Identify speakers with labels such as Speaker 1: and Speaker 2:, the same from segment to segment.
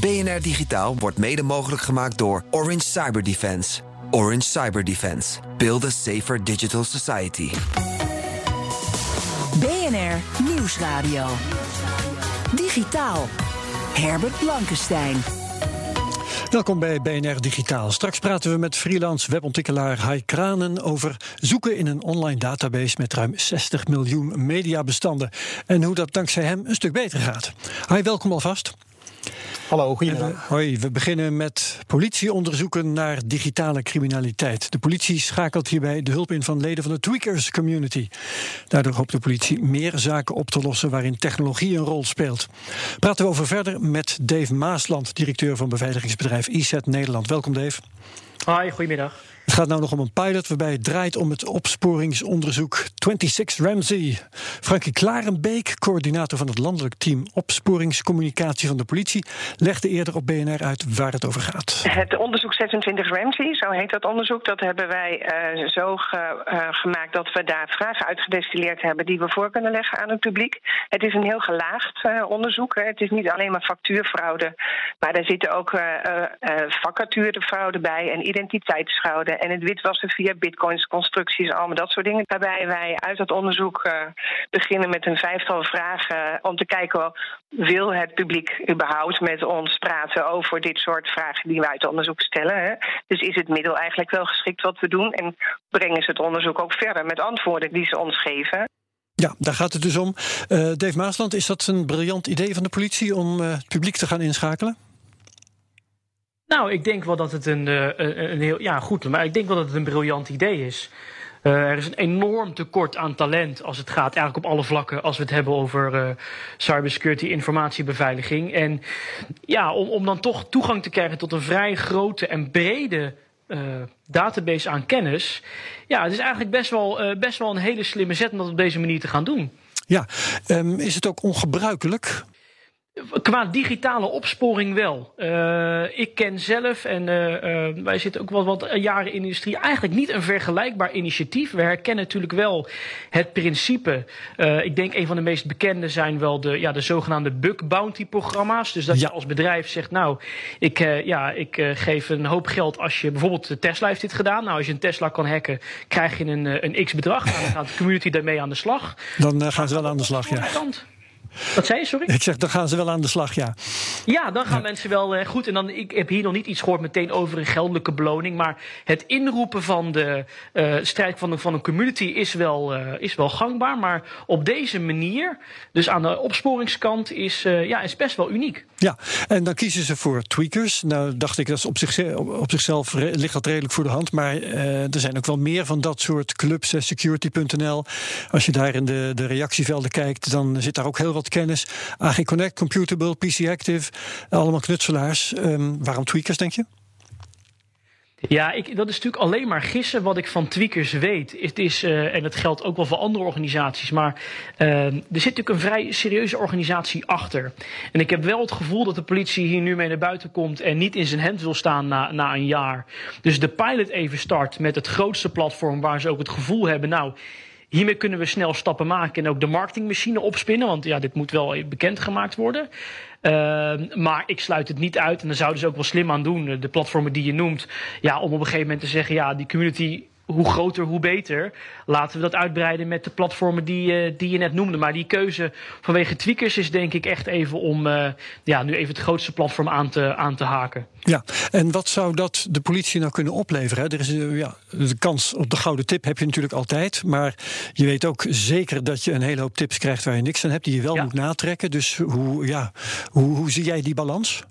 Speaker 1: BNR Digitaal wordt mede mogelijk gemaakt door Orange Cyber Defense. Orange Cyber Defense. Build a safer digital society.
Speaker 2: BNR Nieuwsradio. Digitaal. Herbert Blankenstein.
Speaker 3: Welkom bij BNR Digitaal. Straks praten we met freelance webontwikkelaar Hai Kranen over zoeken in een online database met ruim 60 miljoen mediabestanden. En hoe dat dankzij hem een stuk beter gaat. Hai, welkom alvast.
Speaker 4: Hallo, goedemiddag.
Speaker 3: Hoi, we beginnen met politieonderzoeken naar digitale criminaliteit. De politie schakelt hierbij de hulp in van leden van de Tweakers Community. Daardoor hoopt de politie meer zaken op te lossen waarin technologie een rol speelt. Praten we over verder met Dave Maasland, directeur van beveiligingsbedrijf IZ Nederland. Welkom Dave.
Speaker 4: Hoi, goedemiddag.
Speaker 3: Het gaat nou nog om een pilot waarbij het draait om het opsporingsonderzoek 26 Ramsey. Frankie Klarenbeek, coördinator van het landelijk team opsporingscommunicatie van de politie, legde eerder op BNR uit waar het over gaat.
Speaker 5: Het onderzoek 26 Ramsey, zo heet dat onderzoek, dat hebben wij uh, zo ge, uh, gemaakt dat we daar vragen uitgedestilleerd hebben die we voor kunnen leggen aan het publiek. Het is een heel gelaagd uh, onderzoek. Hè. Het is niet alleen maar factuurfraude, maar er zitten ook vacaturefraude bij en identiteitsfraude en het witwassen via bitcoins, constructies, allemaal dat soort dingen. Waarbij wij uit dat onderzoek uh, beginnen met een vijftal vragen om te kijken, wil het publiek überhaupt met ons praten over dit soort vragen die wij uit het onderzoek stellen? Hè? Dus is het middel eigenlijk wel geschikt wat we doen en brengen ze het onderzoek ook verder met antwoorden die ze ons geven?
Speaker 3: Ja, daar gaat het dus om. Uh, Dave Maasland, is dat een briljant idee van de politie om het publiek te gaan inschakelen?
Speaker 4: Nou, ik denk wel dat het een, een, een heel. Ja, goed, maar ik denk wel dat het een briljant idee is. Uh, er is een enorm tekort aan talent als het gaat, eigenlijk op alle vlakken, als we het hebben over uh, cybersecurity, informatiebeveiliging. En ja, om, om dan toch toegang te krijgen tot een vrij grote en brede database aan kennis. Ja, het is eigenlijk best wel, best wel een hele slimme zet om dat op deze manier te gaan doen.
Speaker 3: Ja, um, is het ook ongebruikelijk?
Speaker 4: Qua digitale opsporing wel. Uh, ik ken zelf, en uh, uh, wij zitten ook wel wat jaren in de industrie, eigenlijk niet een vergelijkbaar initiatief. We herkennen natuurlijk wel het principe. ik denk een van de meest bekende zijn wel de, ja, de zogenaamde bug bounty programma's. Dus dat ja. je als bedrijf zegt, nou, ik, ja, ik geef een hoop geld als je bijvoorbeeld de Tesla heeft dit gedaan. Nou, als je een Tesla kan hacken, krijg je een, een x bedrag. Nou, dan gaat de community daarmee aan de slag.
Speaker 3: Dan gaan ze wel aan de slag, ja.
Speaker 4: Wat zei je, sorry?
Speaker 3: Ik zeg, dan gaan ze wel aan de slag, ja.
Speaker 4: Ja, dan gaan ja. mensen wel uh, goed. En dan, ik heb hier nog niet iets gehoord meteen over een geldelijke beloning. Maar het inroepen van de uh, strijd van, de, van een community is wel, uh, is wel gangbaar. Maar op deze manier, dus aan de opsporingskant, is, ja, is best wel uniek.
Speaker 3: Ja, en dan kiezen ze voor tweakers. Nou, dacht ik, dat is op, zich, op zichzelf ligt dat redelijk voor de hand. Maar er zijn ook wel meer van dat soort clubs, security.nl. Als je daar in de, de reactievelden kijkt, dan zit daar ook heel wat kennis. AG Connect, Computable, PC Active, allemaal knutselaars. Um, waarom tweakers, denk je?
Speaker 4: Ja, ik, dat is natuurlijk alleen maar gissen wat ik van tweakers weet. Het is, uh, en dat geldt ook wel voor andere organisaties, maar uh, er zit natuurlijk een vrij serieuze organisatie achter. En ik heb wel het gevoel dat de politie hier nu mee naar buiten komt en niet in zijn hemd wil staan na, na een jaar. Dus de pilot even start met het grootste platform waar ze ook het gevoel hebben, nou, Hiermee kunnen we snel stappen maken en ook de marketingmachine opspinnen. Want ja, dit moet wel bekendgemaakt worden. Uh, maar ik sluit het niet uit. En daar zouden ze ook wel slim aan doen. De platformen die je noemt. Ja, om op een gegeven moment te zeggen, ja, die community hoe groter, hoe beter. Laten we dat uitbreiden met de platformen die, uh, die je net noemde. Maar die keuze vanwege tweakers is denk ik echt even om uh, ja, nu even het grootste platform aan te, aan te haken.
Speaker 3: Ja, en wat zou dat de politie nou kunnen opleveren? Er is, uh, ja, de kans op de gouden tip heb je natuurlijk altijd. Maar je weet ook zeker dat je een hele hoop tips krijgt waar je niks aan hebt, die je wel ja. moet natrekken. Dus hoe, ja, hoe, hoe zie jij die balans?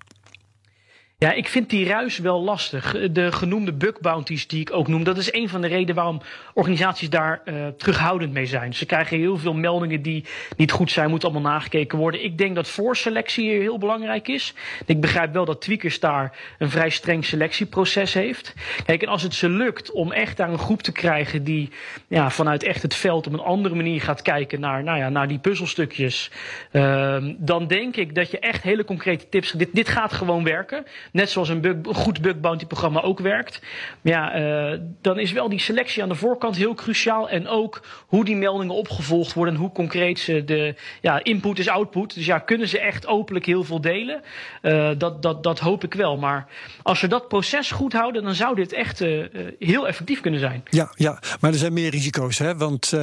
Speaker 4: Ja, ik vind die ruis wel lastig. De genoemde bug bounties die ik ook noem, dat is een van de redenen waarom organisaties daar uh, terughoudend mee zijn. Ze krijgen heel veel meldingen die niet goed zijn, moeten allemaal nagekeken worden. Ik denk dat voorselectie heel belangrijk is. Ik begrijp wel dat Tweakers daar een vrij streng selectieproces heeft. Kijk, en als het ze lukt om echt daar een groep te krijgen die ja, vanuit echt het veld op een andere manier gaat kijken naar, nou ja, naar die puzzelstukjes, uh, dan denk ik dat je echt hele concrete tips. Dit, dit gaat gewoon werken. Net zoals een, bug, goed bug bounty programma ook werkt. Maar ja, uh, dan is wel die selectie aan de voorkant heel cruciaal. En ook hoe die meldingen opgevolgd worden en hoe concreet ze de ja, input is output. Dus ja, kunnen ze echt openlijk heel veel delen? Uh, dat, dat, dat hoop ik wel. Maar als ze dat proces goed houden, dan zou dit echt uh, heel effectief kunnen zijn.
Speaker 3: Ja, ja, maar er zijn meer risico's. Hè? Want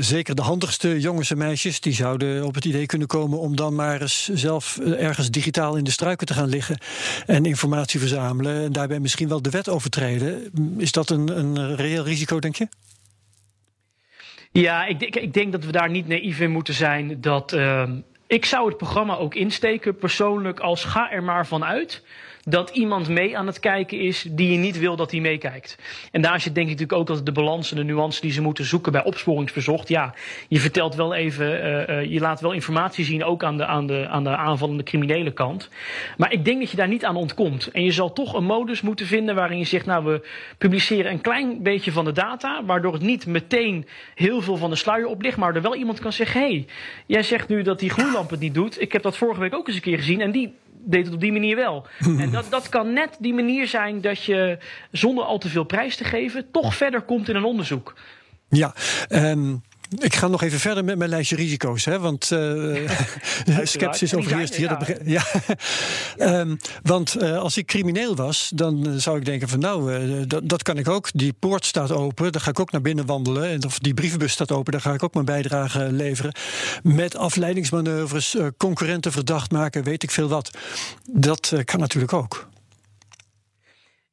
Speaker 3: zeker de handigste jongens en meisjes, die zouden op het idee kunnen komen om dan maar eens zelf ergens digitaal in de struiken te gaan liggen en informatie verzamelen en daarbij misschien wel de wet overtreden. Is dat een, een reëel risico, denk je?
Speaker 4: Ja, ik, ik, denk dat we daar niet naïef in moeten zijn. Dat, uh, ik zou het programma ook insteken persoonlijk als ga er maar vanuit dat iemand mee aan het kijken is die je niet wil dat hij meekijkt. En daar zit denk ik natuurlijk ook dat de balans en de nuance die ze moeten zoeken bij opsporingsverzocht. Ja, je vertelt wel even, uh, uh, je laat wel informatie zien ook aan de, aan, de, aan de aanvallende criminele kant. Maar ik denk dat je daar niet aan ontkomt. En je zal toch een modus moeten vinden waarin je zegt, nou we publiceren een klein beetje van de data, waardoor het niet meteen heel veel van de sluier oplicht, maar er wel iemand kan zeggen, hé, hey, jij zegt nu dat die gloeilamp het niet doet. Ik heb dat vorige week ook eens een keer gezien en die deed het op die manier wel. en dat, dat kan net die manier zijn dat je zonder al te veel prijs te geven toch verder komt in een onderzoek.
Speaker 3: Ja, um, ik ga nog even verder met mijn lijstje risico's. Hè, want uh, sceptisch overheerst hier. Ja. ja. um, want uh, als ik crimineel was, dan zou ik denken van nou, uh, dat, dat kan ik ook. Die poort staat open, daar ga ik ook naar binnen wandelen. En of die brievenbus staat open, daar ga ik ook mijn bijdrage leveren. Met afleidingsmanoeuvres, concurrenten verdacht maken, weet ik veel wat. Dat kan natuurlijk ook.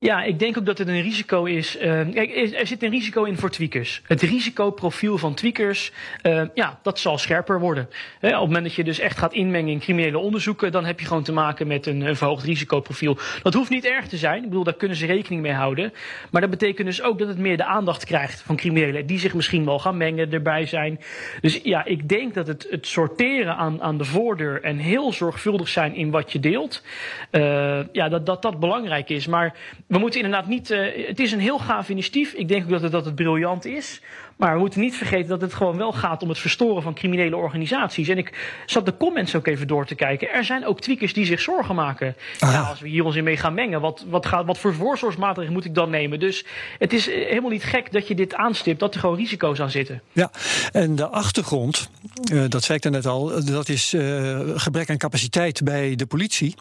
Speaker 4: Ja, ik denk ook dat het een risico is. Uh, er zit een risico in voor tweakers. Het risicoprofiel van tweakers, uh, ja, dat zal scherper worden. Op het moment dat je dus echt gaat inmengen in criminele onderzoeken, dan heb je gewoon te maken met een, een, verhoogd risicoprofiel. Dat hoeft niet erg te zijn. Ik bedoel, daar kunnen ze rekening mee houden. Maar dat betekent dus ook dat het meer de aandacht krijgt van criminelen, die zich misschien wel gaan mengen, erbij zijn. Dus ja, ik denk dat het, het sorteren aan, aan de voordeur en heel zorgvuldig zijn in wat je deelt, uh, ja, dat, dat dat belangrijk is. Maar we moeten inderdaad niet. Uh, het is een heel gaaf initiatief. Ik denk ook dat het, dat het briljant is. Maar we moeten niet vergeten dat het gewoon wel gaat om het verstoren van criminele organisaties. En ik zat de comments ook even door te kijken. Er zijn ook tweakers die zich zorgen maken. Ah. Ja, als we hier ons in mee gaan mengen, wat, wat, gaat, wat voor voorzorgsmaatregelen moet ik dan nemen? Dus het is helemaal niet gek dat je dit aanstipt, dat er gewoon risico's aan zitten.
Speaker 3: Ja, en de achtergrond, uh, dat zei ik net al, dat is uh, gebrek aan capaciteit bij de politie.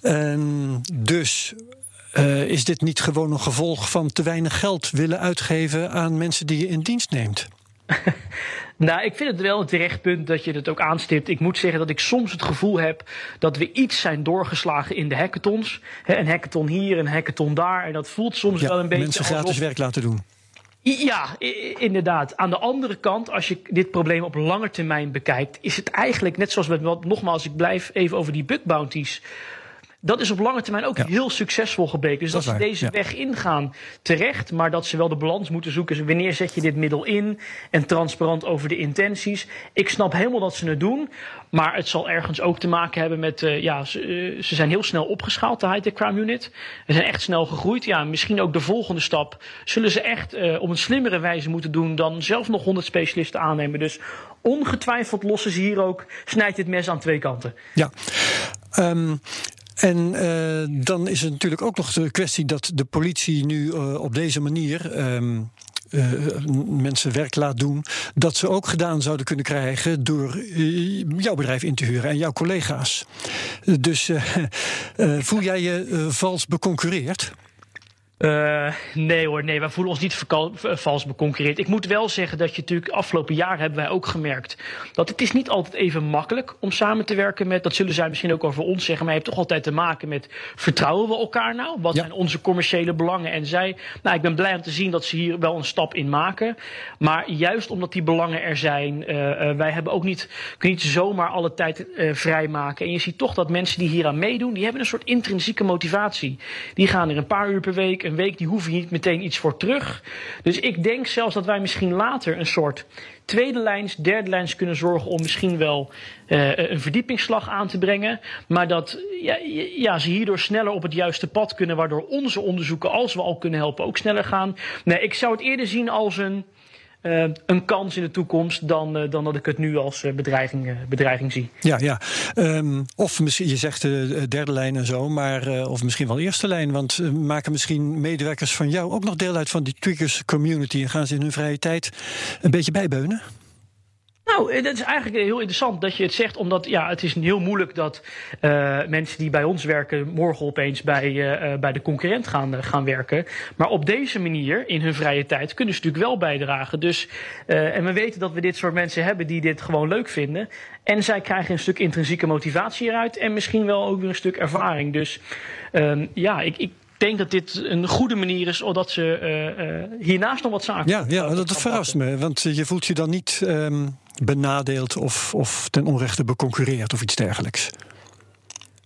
Speaker 3: En dus uh, is dit niet gewoon een gevolg van te weinig geld willen uitgeven aan mensen die je in dienst neemt?
Speaker 4: nou, ik vind het wel een terecht punt dat je het ook aanstipt. Ik moet zeggen dat ik soms het gevoel heb dat we iets zijn doorgeslagen in de hackathons. een hackathon hier, een hackathon daar. En dat voelt soms
Speaker 3: ja,
Speaker 4: wel een beetje.
Speaker 3: Mensen gratis werk laten doen.
Speaker 4: Ja, inderdaad. Aan de andere kant, als je dit probleem op lange termijn bekijkt, is het eigenlijk net zoals met, nogmaals, ik blijf even over die bug bounties. Dat is op lange termijn ook ja. heel succesvol gebleken. Dus dat, dat ze deze ja. weg ingaan terecht, maar dat ze wel de balans moeten zoeken. Dus wanneer zet je dit middel in? En transparant over de intenties. Ik snap helemaal dat ze het doen. Maar het zal ergens ook te maken hebben met, uh, ja, ze, uh, ze, zijn heel snel opgeschaald, de high-tech crime unit. Ze zijn echt snel gegroeid. Ja, misschien ook de volgende stap zullen ze echt uh, op een slimmere wijze moeten doen dan zelf nog 100 specialisten aannemen. Dus ongetwijfeld lossen ze hier ook, snijdt dit mes aan twee kanten.
Speaker 3: Ja. Um, en uh, dan is het natuurlijk ook nog de kwestie dat de politie nu uh, op deze manier. Um, uh, mensen werk laat doen, dat ze ook gedaan zouden kunnen krijgen door jouw bedrijf in te huren en jouw collega's. Dus voel jij je vals beconcurreerd?
Speaker 4: Uh, nee hoor, nee, wij voelen ons niet vals beconcurreerd. Ik moet wel zeggen dat je natuurlijk afgelopen jaar hebben wij ook gemerkt dat het is niet altijd even makkelijk om samen te werken met, dat zullen zij misschien ook over ons zeggen, maar je hebt toch altijd te maken met vertrouwen we elkaar nou? Wat zijn onze commerciële belangen? En zij, nou ik ben blij om te zien dat ze hier wel een stap in maken. Maar juist omdat die belangen er zijn, uh, uh, wij hebben ook niet, kunnen niet zomaar alle tijd vrijmaken. En je ziet toch dat mensen die hier aan meedoen, die hebben een soort intrinsieke motivatie. Die gaan er een paar uur per week, een week, die hoeven niet meteen iets voor terug. Dus ik denk zelfs dat wij misschien later een soort tweede lijns, derde lijns kunnen zorgen om misschien wel uh, een verdiepingsslag aan te brengen. Maar dat ja, ja, ze hierdoor sneller op het juiste pad kunnen, waardoor onze onderzoeken, als we al kunnen helpen, ook sneller gaan. Nee, ik zou het eerder zien als een uh, een kans in de toekomst dan, uh, dan dat ik het nu als uh, bedreiging, bedreiging zie.
Speaker 3: Ja, ja. Um, of misschien, je zegt de derde lijn en zo, maar of misschien wel eerste lijn. Want maken misschien medewerkers van jou ook nog deel uit van die Tweakers community en gaan ze in hun vrije tijd een beetje bijbeunen?
Speaker 4: Nou, dat is eigenlijk heel interessant dat je het zegt, omdat ja, het is heel moeilijk dat uh, mensen die bij ons werken morgen opeens bij, uh, bij de concurrent gaan, uh, gaan werken. Maar op deze manier, in hun vrije tijd, kunnen ze natuurlijk wel bijdragen. Dus, en we weten dat we dit soort mensen hebben die dit gewoon leuk vinden. En zij krijgen een stuk intrinsieke motivatie eruit en misschien wel ook weer een stuk ervaring. Dus ehm, ja, ik, ik denk dat dit een goede manier is, omdat ze uh, hiernaast nog wat zaken.
Speaker 3: Ja, ja dat, dat verrast me. Want je voelt je dan niet um, benadeeld of, of ten onrechte beconcurreerd of iets dergelijks.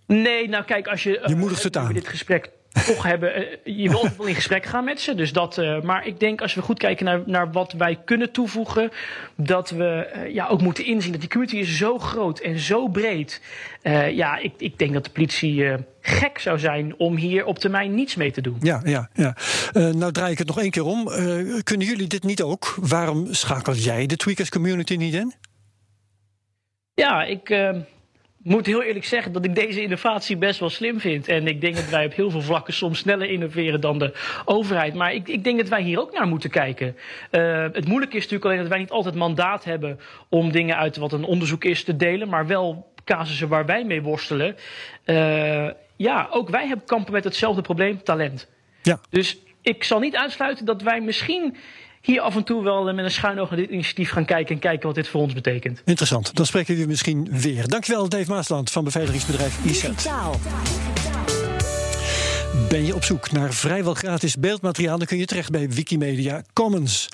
Speaker 4: Nee, nou kijk, als je.
Speaker 3: Je moedigt het aan.
Speaker 4: Dit gesprek toch hebben. je wilt wel in gesprek gaan met ze. Dus dat, uh, maar ik denk als we goed kijken naar, naar wat wij kunnen toevoegen. Dat we uh, ja, ook moeten inzien dat die community is zo groot en zo breed. Uh, ja, ik, ik denk dat de politie gek zou zijn om hier op termijn niets mee te doen.
Speaker 3: Ja, ja, ja. nou draai ik het nog één keer om. kunnen jullie dit niet ook? Waarom schakel jij de Tweakers community niet in?
Speaker 4: Ja, ik moet heel eerlijk zeggen dat ik deze innovatie best wel slim vind. En ik denk dat wij op heel veel vlakken soms sneller innoveren dan de overheid. Maar ik, ik denk dat wij hier ook naar moeten kijken. Uh, het moeilijke is natuurlijk alleen dat wij niet altijd mandaat hebben om dingen uit wat een onderzoek is te delen. Maar wel casussen waar wij mee worstelen. Uh, ja, ook wij hebben kampen met hetzelfde probleem, talent.
Speaker 3: Ja.
Speaker 4: Dus ik zal niet uitsluiten dat wij misschien hier af en toe wel met een schuin oog naar dit initiatief gaan kijken en kijken wat dit voor ons betekent.
Speaker 3: Interessant. Dan spreken we misschien weer. Dankjewel, Dave Maasland van beveiligingsbedrijf ISET. Ben je op zoek naar vrijwel gratis beeldmateriaal, dan kun je terecht bij Wikimedia Commons.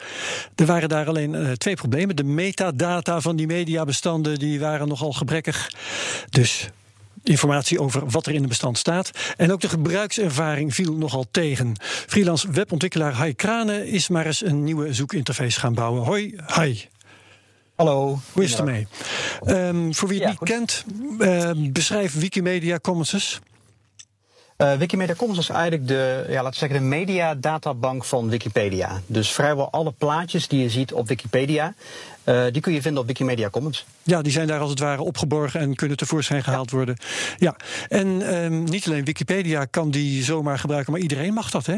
Speaker 3: Er waren daar alleen uh, twee problemen. De metadata van die mediabestanden die waren nogal gebrekkig. Dus informatie over wat er in het bestand staat. En ook de gebruikservaring viel nogal tegen. Freelance webontwikkelaar Hai Kranen is maar eens een nieuwe zoekinterface gaan bouwen. Hoi, hi.
Speaker 6: Hallo.
Speaker 3: Hoe is het ermee? Um, voor wie het ja, niet goed. kent, uh, beschrijf Wikimedia Commons.
Speaker 6: Uh, Wikimedia Commons is eigenlijk de, ja, laten we zeggen, de mediadatabank van Wikipedia. Dus vrijwel alle plaatjes die je ziet op Wikipedia, uh, die kun je vinden op Wikimedia Commons.
Speaker 3: Ja, die zijn daar als het ware opgeborgen en kunnen tevoorschijn gehaald ja. worden. Ja, en um, niet alleen Wikipedia kan die zomaar gebruiken, maar iedereen mag dat, hè?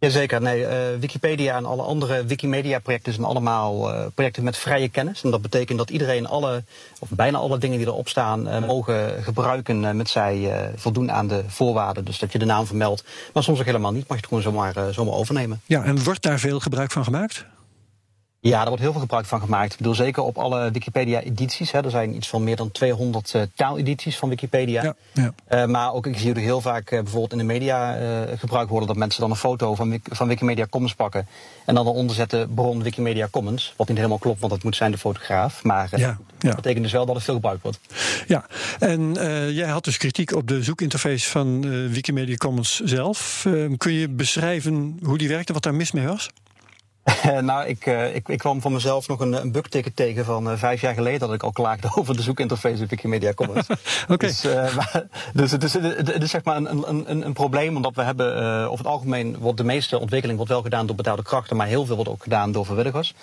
Speaker 6: Jazeker, nee, uh, Wikipedia en alle andere Wikimedia-projecten zijn allemaal uh, projecten met vrije kennis. En dat betekent dat iedereen alle, of bijna alle dingen die erop staan, uh, mogen gebruiken met zij voldoen aan de voorwaarden. Dus dat je de naam vermeldt. Maar soms ook helemaal niet, mag je het gewoon zomaar, zomaar overnemen.
Speaker 3: Ja, en wordt daar veel gebruik van gemaakt?
Speaker 6: Ja, daar wordt heel veel gebruik van gemaakt. Ik bedoel, zeker op alle Wikipedia-edities. Er zijn iets van meer dan 200 uh, taaledities van Wikipedia.
Speaker 3: Ja, ja.
Speaker 6: Uh, maar ook, ik zie er heel vaak uh, bijvoorbeeld in de media gebruikt worden... dat mensen dan een foto van, van Wikimedia Commons pakken... en dan eronder zetten bron Wikimedia Commons. Wat niet helemaal klopt, want dat moet zijn de fotograaf. Maar
Speaker 3: ja,
Speaker 6: dat betekent dus wel dat het veel gebruikt wordt.
Speaker 3: Ja, en jij had dus kritiek op de zoekinterface van Wikimedia Commons zelf. Ehm, kun je beschrijven hoe die werkte, wat daar mis mee was?
Speaker 6: nou, ik, uh, ik, ik, kwam van mezelf nog een, een bugticket tegen van uh, vijf jaar geleden dat ik al klaagde over de zoekinterface op Wikimedia Commons.
Speaker 3: Oké.
Speaker 6: Dus, uh, dus het is, het is zeg maar een, een, een, een probleem, omdat we hebben, over het algemeen wordt de meeste ontwikkeling wordt wel gedaan door betaalde krachten, maar heel veel wordt ook gedaan door vrijwilligers.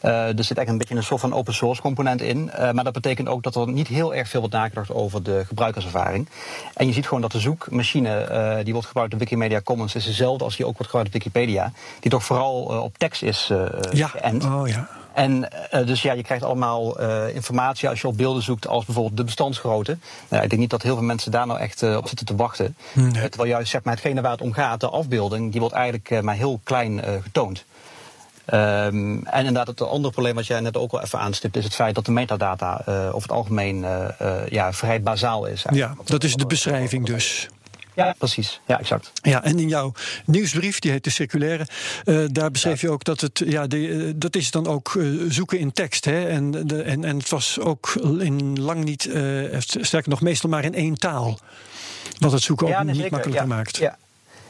Speaker 6: er zit echt een beetje een soort van open source component in. maar dat betekent ook dat er niet heel erg veel wordt nagedacht over de gebruikerservaring. En je ziet gewoon dat de zoekmachine die wordt gebruikt op Wikimedia Commons is dezelfde als die ook wordt gebruikt op Wikipedia. Die toch vooral op tekst is uh,
Speaker 3: ja.
Speaker 6: geënt.
Speaker 3: Oh, ja.
Speaker 6: en dus ja, je krijgt allemaal informatie als je op beelden zoekt, als bijvoorbeeld de bestandsgrootte. Nou, ik denk niet dat heel veel mensen daar nou echt op zitten te wachten. Nee. terwijl juist zeg maar, hetgene waar het om gaat, de afbeelding, die wordt eigenlijk maar heel klein getoond. Um, en inderdaad, het andere probleem wat jij net ook al even aanstipt, is het feit dat de metadata over het algemeen ja, vrij bazaal is.
Speaker 3: Ja, dat is de beschrijving dus.
Speaker 6: Ja, precies. Ja, exact.
Speaker 3: Ja, en in jouw nieuwsbrief, die heet de circulaire, uh, daar beschreef ja. je ook dat het, ja, de, uh, dat is dan ook uh, zoeken in tekst. Hè? En, de, en, en het was ook in lang niet, sterker nog, meestal maar in één taal. Wat het zoeken
Speaker 6: ja,
Speaker 3: ook
Speaker 6: nee,
Speaker 3: niet
Speaker 6: zeker.
Speaker 3: makkelijker
Speaker 6: ja.
Speaker 3: maakt.
Speaker 6: Ja.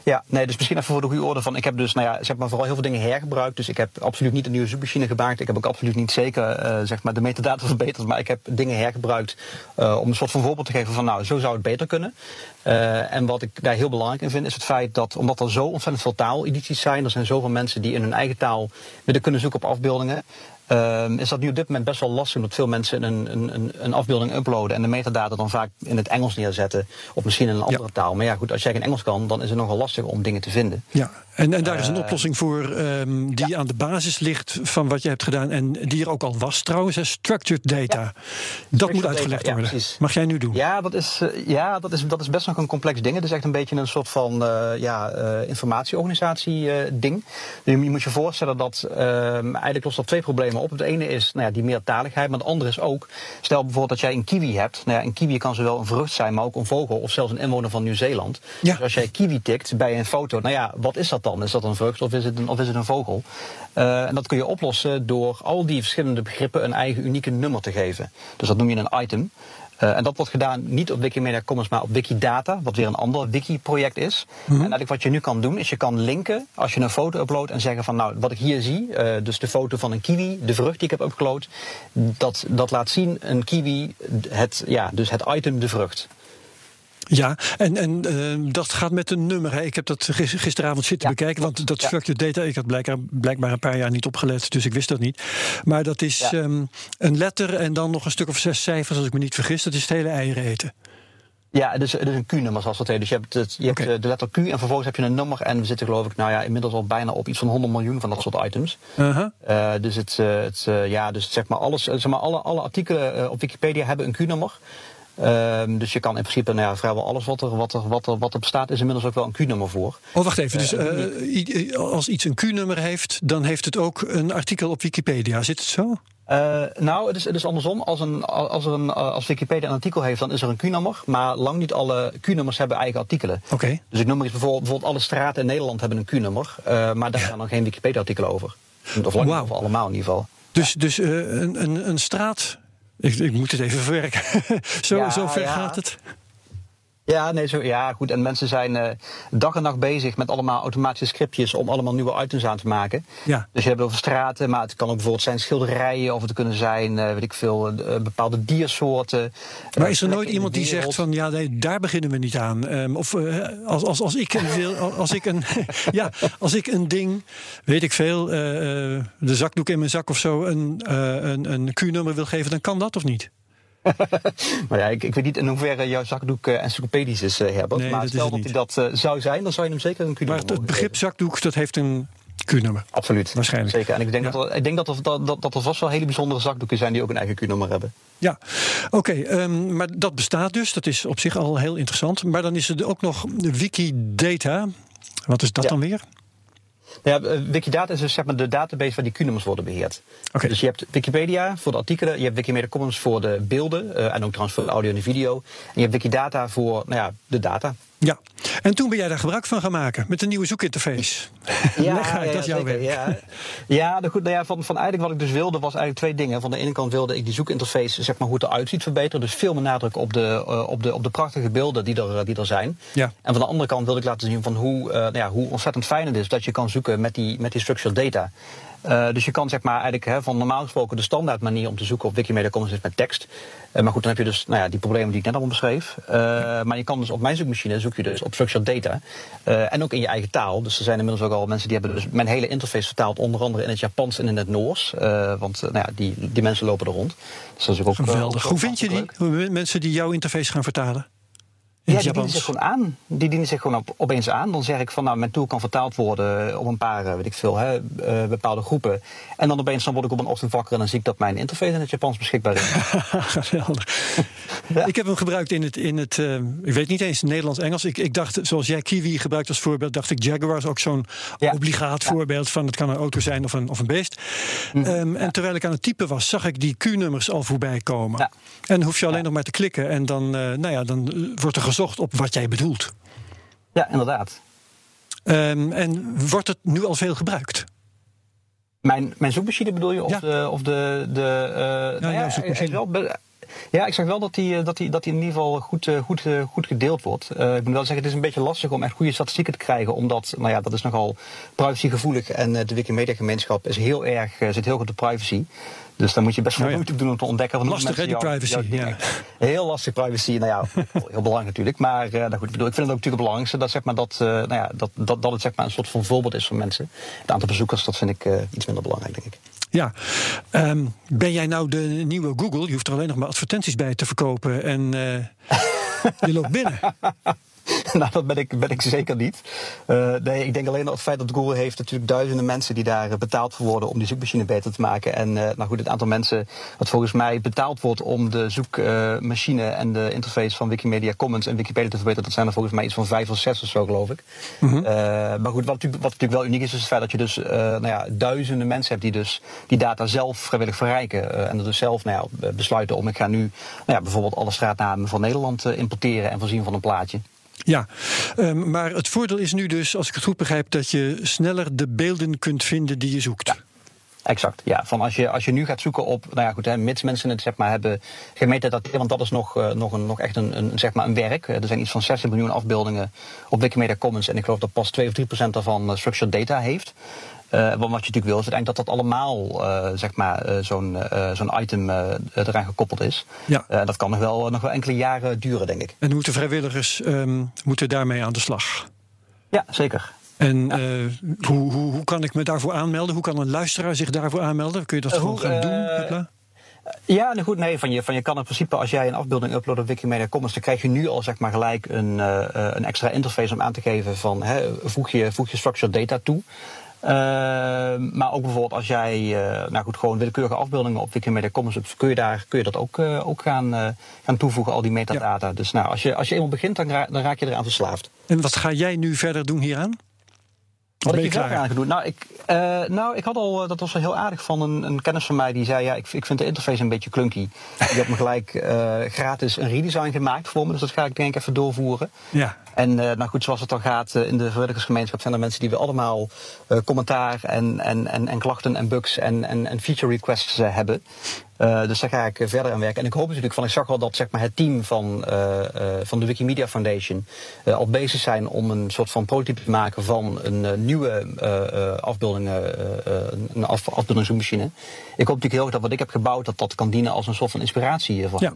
Speaker 6: Ja, nee, dus misschien even voor de goede orde van. Ik heb dus, nou ja, zeg maar vooral heel veel dingen hergebruikt. Dus ik heb absoluut niet een nieuwe zoekmachine gemaakt. Ik heb ook absoluut niet zeker, uh, zeg maar, de metadata verbeterd. Maar ik heb dingen hergebruikt uh, om een soort van voorbeeld te geven van, nou, zo zou het beter kunnen. Uh, en wat ik daar heel belangrijk in vind, is het feit dat, omdat er zo ontzettend veel taaledities zijn, er zijn zoveel mensen die in hun eigen taal willen kunnen zoeken op afbeeldingen. Uh, is dat nu op dit moment best wel lastig omdat veel mensen een, een, een afbeelding uploaden en de metadata dan vaak in het Engels neerzetten of misschien in een andere ja. taal. Maar ja, goed, als jij geen Engels kan, dan is het nogal lastig om dingen te vinden.
Speaker 3: Ja, en, en daar is een oplossing voor um, die ja. aan de basis ligt van wat je hebt gedaan en die er ook al was trouwens, hè, structured data. Ja. Dat structured moet uitgelegd
Speaker 6: data,
Speaker 3: worden. Mag jij nu doen?
Speaker 6: Ja, dat is, uh, ja dat, is, dat is best nog een complex ding. Het is echt een beetje een soort van uh, ja, uh, informatieorganisatie ding. Je moet je voorstellen dat eigenlijk lost dat twee problemen op. Het ene is nou ja, die meertaligheid, maar het andere is ook, stel bijvoorbeeld dat jij een kiwi hebt. Nou ja, een kiwi kan zowel een vrucht zijn, maar ook een vogel of zelfs een inwoner van Nieuw-Zeeland.
Speaker 3: Ja.
Speaker 6: Dus als jij kiwi tikt bij een foto, nou ja, wat is dat dan? Is dat een vrucht of is het een, of is het een vogel? Uh, en dat kun je oplossen door al die verschillende begrippen een eigen unieke nummer te geven. Dus dat noem je een item. Uh, en dat wordt gedaan niet op Wikimedia Commons, maar op Wikidata, wat weer een ander wiki-project is. Mm-hmm. En eigenlijk wat je nu kan doen, is je kan linken als je een foto uploadt en zeggen van nou, wat ik hier zie, uh, dus de foto van een kiwi, de vrucht die ik heb upload, dat, dat laat zien een kiwi, het, ja, dus het item, de vrucht.
Speaker 3: Ja, en, en uh, dat gaat met een nummer. Hè. Ik heb dat gisteravond zitten
Speaker 6: Ja,
Speaker 3: bekijken, want dat structured data, ik had blijkbaar, blijkbaar een paar jaar niet opgelet, dus ik wist dat niet. Maar dat is
Speaker 6: Ja.
Speaker 3: um, een letter en dan nog een stuk of zes cijfers, als ik me niet vergis. Dat is het hele eieren eten.
Speaker 6: Ja, het is, het is een Q-nummer zoals dat heet. Dus je hebt, het, je hebt eh, de letter Q en vervolgens heb je een nummer. En we zitten geloof ik nou ja, inmiddels al bijna op iets van 100 miljoen van dat soort items.
Speaker 3: Uh-huh.
Speaker 6: Eh, dus het, eh, het, eh, ja, dus zeg maar alles, eh, zeg maar alle, alle artikelen eh, op Wikipedia hebben een Q-nummer. Ehm, dus je kan in principe nou ja, vrijwel alles wat er, wat, er, wat, er, wat er bestaat, is inmiddels ook wel een Q-nummer voor.
Speaker 3: Oh, wacht even. Dus
Speaker 6: Eh,
Speaker 3: uh, i- als iets een Q-nummer heeft, dan heeft het ook een artikel op Wikipedia. Zit het zo?
Speaker 6: Uh, nou, het is, het is andersom. Als, een, als, er een, als Wikipedia een artikel heeft, dan is er een Q-nummer. Maar lang niet alle Q-nummers hebben eigen artikelen.
Speaker 3: Oké. Okay.
Speaker 6: Dus ik noem maar eens bijvoorbeeld, bijvoorbeeld alle straten in Nederland hebben een Q-nummer. Uh, maar daar zijn dan geen Wikipedia-artikelen over. Of lang of allemaal in ieder geval.
Speaker 3: Dus, dus een, een, een straat. Ik, ik, moet het even verwerken. zo,
Speaker 6: Ja,
Speaker 3: zo ver
Speaker 6: ja.
Speaker 3: gaat het.
Speaker 6: Ja, nee, zo, ja, goed. En mensen zijn uh, dag en nacht bezig met allemaal automatische scriptjes om allemaal nieuwe items aan te maken.
Speaker 3: Ja.
Speaker 6: Dus je hebt over straten, maar het kan ook bijvoorbeeld zijn schilderijen of het kunnen zijn, uh, weet ik veel, uh, bepaalde diersoorten.
Speaker 3: Maar is er nooit iemand die zegt van ja, nee, daar beginnen we niet aan? Um, of als, als, als ik een wil, als ik een ja, als ik een ding, weet ik veel, de zakdoek in mijn zak of zo, een, een, een Q-nummer wil geven, dan kan dat of niet?
Speaker 6: maar ja, ik, ik, weet niet in hoeverre jouw zakdoek uh, encyclopedisch is, uh, Herbert.
Speaker 3: Nee,
Speaker 6: maar
Speaker 3: dat
Speaker 6: stel dat hij dat uh, zou zijn, dan zou je hem zeker een Q-nummer
Speaker 3: Maar het, begrip zakdoek, dat heeft een Q-nummer.
Speaker 6: Absoluut.
Speaker 3: Waarschijnlijk.
Speaker 6: Zeker. En ik denk, ja. dat, er, ik denk dat, er, dat, dat, dat er vast wel hele bijzondere zakdoeken zijn die ook een eigen Q-nummer hebben.
Speaker 3: Ja, oké. Okay, um, maar dat bestaat dus. Dat is op zich al heel interessant. Maar dan is er ook nog Wikidata. Wat is dat
Speaker 6: ja.
Speaker 3: dan weer?
Speaker 6: Ja, Wikidata is dus zeg maar de database waar die Q-nummers worden beheerd.
Speaker 3: Okay.
Speaker 6: Dus je hebt Wikipedia voor de artikelen, je hebt Wikimedia Commons voor de beelden uh, en ook trouwens voor audio en de video. En je hebt Wikidata voor nou ja, de data.
Speaker 3: Ja, en toen ben jij daar gebruik van gaan maken met een nieuwe zoekinterface.
Speaker 6: Ja,
Speaker 3: Leg uit,
Speaker 6: ja,
Speaker 3: dat is jouw werk.
Speaker 6: Ja, ja, goed, nou ja van, van eigenlijk wat ik dus wilde was eigenlijk twee dingen. Van de ene kant wilde ik die zoekinterface, zeg maar hoe het eruit ziet, verbeteren. Dus veel meer nadruk op de, uh, op de, op de prachtige beelden die er, die er zijn.
Speaker 3: Ja.
Speaker 6: En van de andere kant wilde ik laten zien van hoe, uh, nou ja, hoe ontzettend fijn het is dat je kan zoeken met die, met die structured data. Uh, dus je kan zeg maar eigenlijk hè, van normaal gesproken de standaard manier om te zoeken op Wikimedia Commons is met tekst. Uh, maar goed, dan heb je dus nou ja, die problemen die ik net allemaal beschreef. Uh, maar je kan dus op mijn zoekmachine zoek je dus op structured data. en ook in je eigen taal. Dus er zijn inmiddels ook al mensen die hebben dus mijn hele interface vertaald. Onder andere in het Japans en in het Noors. want nou ja, die, die mensen lopen er rond. Dus dat is ook
Speaker 3: Geweldig. Hoe vind je die? Mensen die jouw interface gaan vertalen?
Speaker 6: Ja, die dienen zich gewoon aan. Die dienen zich gewoon op, opeens aan. Dan zeg ik van, nou, mijn tool kan vertaald worden op een paar, eh, weet ik veel, hè, uh, bepaalde groepen. En dan opeens dan word ik op een ochtend wakker en dan zie ik dat mijn interface in het Japans beschikbaar is.
Speaker 3: Geweldig. ja. Ik heb hem gebruikt in het, in het uh, ik weet niet eens, Nederlands-Engels. Ik, ik dacht, zoals jij Kiwi gebruikt als voorbeeld, dacht ik Jaguar is ook zo'n ja. obligaat voorbeeld van het kan een auto zijn of een, of een beest. Mm -hmm. um, en terwijl ik aan het typen was, zag ik die Q-nummers al voorbij komen. En hoef je alleen nog maar te klikken en dan, nou ja, dan wordt er op wat jij bedoelt.
Speaker 6: Ja, inderdaad.
Speaker 3: Um, en wordt het nu al veel gebruikt?
Speaker 6: Mijn, mijn zoekmachine bedoel je? Of
Speaker 3: ja.
Speaker 6: de. Of de, de uh,
Speaker 3: ja,
Speaker 6: nou ja,
Speaker 3: zoekmachine.
Speaker 6: Wel, ja, ik zag wel dat die, dat die, dat die in ieder geval goed, goed, goed gedeeld wordt. Uh, ik moet wel zeggen, het is een beetje lastig om echt goede statistieken te krijgen. Omdat, nou ja, dat is nogal privacygevoelig. En de Wikimedia gemeenschap is heel erg, zit heel goed op doen. Dus dan moet je best wel
Speaker 3: Oh
Speaker 6: moeite doen om te ontdekken. Van
Speaker 3: Lastig, hè, die privacy, ja.
Speaker 6: Heel lastig privacy. Nou ja, heel belangrijk natuurlijk. Maar uh, nou goed, ik, bedoel, ik vind het ook natuurlijk het belangrijkste dat, zeg maar, dat, uh, nou ja, dat, dat, dat het zeg maar, een soort van voorbeeld is voor mensen. Het aantal bezoekers, dat vind ik uh, iets minder belangrijk, denk ik.
Speaker 3: Ja, um, ben jij nou de nieuwe Google? Je hoeft er alleen nog maar advertenties bij te verkopen en je loopt binnen.
Speaker 6: nou, dat ben ik, ben ik zeker niet. Uh, nee, ik denk alleen dat het feit dat Google heeft natuurlijk duizenden mensen die daar betaald voor worden om die zoekmachine beter te maken. En uh, nou goed, het aantal mensen dat volgens mij betaald wordt om de zoekmachine en de interface van Wikimedia Commons en Wikipedia te verbeteren, dat zijn er volgens mij iets van vijf of zes of zo, geloof ik. Mm -hmm. maar goed, wat natuurlijk, wat natuurlijk wel uniek is, is het feit dat je dus nou ja, duizenden mensen hebt die dus die data zelf vrijwillig verrijken. en er dus zelf nou ja, besluiten om ik ga nu nou ja, bijvoorbeeld alle straatnamen van Nederland importeren en voorzien van een plaatje.
Speaker 3: Ja, um, maar het voordeel is nu dus, als ik het goed begrijp, dat je sneller de beelden kunt vinden die je zoekt.
Speaker 6: Ja. Exact, ja. Van als, je, als je nu gaat zoeken op, nou ja goed, hè, mits mensen het zeg maar, hebben gemeten, dat, want dat is nog, uh, nog, een, nog echt een, zeg maar een werk. Er zijn iets van 60 miljoen afbeeldingen op Wikimedia Commons en ik geloof dat pas 2 of 3 procent daarvan uh, structured data heeft. Uh, wat je natuurlijk wil, is uiteindelijk dat dat allemaal uh, zeg maar, uh, zo'n zo'n item eraan gekoppeld is.
Speaker 3: Ja.
Speaker 6: dat kan nog wel, nog wel enkele jaren duren, denk ik.
Speaker 3: En moeten vrijwilligers um, moeten daarmee aan de slag?
Speaker 6: Ja, zeker.
Speaker 3: En ja. hoe, hoe, hoe kan ik me daarvoor aanmelden? Hoe kan een luisteraar zich daarvoor aanmelden? Kun je dat gewoon gaan doen?
Speaker 6: Ja, nou goed, nee, van je, van je kan in principe als jij een afbeelding uploadt op Wikimedia Commons, dan krijg je nu al zeg maar gelijk een, uh, een extra interface om aan te geven van hè, voeg, je, voeg je structured data toe. Uh, maar ook bijvoorbeeld als jij, uh, nou goed, gewoon willekeurige afbeeldingen op Wikimedia Commons hebt, kun je, daar, kun je dat ook, uh, ook gaan, gaan toevoegen, al die metadata. Ja. Dus nou, als je, als je eenmaal begint, dan, ra dan raak je eraan verslaafd.
Speaker 3: En wat ga jij nu verder doen hieraan?
Speaker 6: Wat ik hier aan gedaan? Nou, ik, uh, nou, ik had al, dat was wel heel aardig van een, een, kennis van mij die zei: Ja, ik, ik vind de interface een beetje clunky. Die had me gelijk uh, gratis een redesign gemaakt voor me, dus dat ga ik denk ik even doorvoeren.
Speaker 3: Ja.
Speaker 6: En nou goed, zoals het dan gaat in de vrijwilligersgemeenschap, zijn er mensen die we allemaal commentaar en, en, en, en, klachten en bugs en, en, en feature requests hebben. Uh, dus daar ga ik verder aan werken. En ik hoop natuurlijk van, ik zag al dat zeg maar, het team van, uh, van de Wikimedia Foundation al bezig zijn om een soort van prototype te maken van een nieuwe afbeelding, een af, afbeeldingsmachine. Ik hoop natuurlijk heel erg dat wat ik heb gebouwd, dat dat kan dienen als een soort van inspiratie voor
Speaker 3: ja.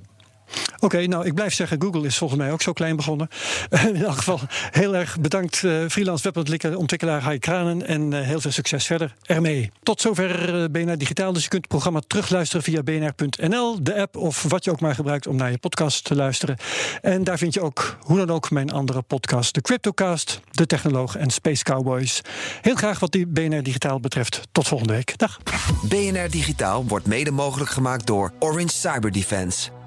Speaker 3: Oké, nou ik blijf zeggen, Google is volgens mij ook zo klein begonnen. In elk geval heel erg bedankt, uh, freelance webontwikkelaar Hai Kranen. En uh, heel veel succes verder ermee. Tot zover uh, BNR Digitaal. Dus je kunt het programma terugluisteren via bnr.nl, de app of wat je ook maar gebruikt om naar je podcast te luisteren. En daar vind je ook, hoe dan ook, mijn andere podcast, de Cryptocast, de Technoloog en Space Cowboys. Heel graag wat die BNR Digitaal betreft. Tot volgende week. Dag.
Speaker 1: BNR Digitaal wordt mede mogelijk gemaakt door Orange Cyber Defense.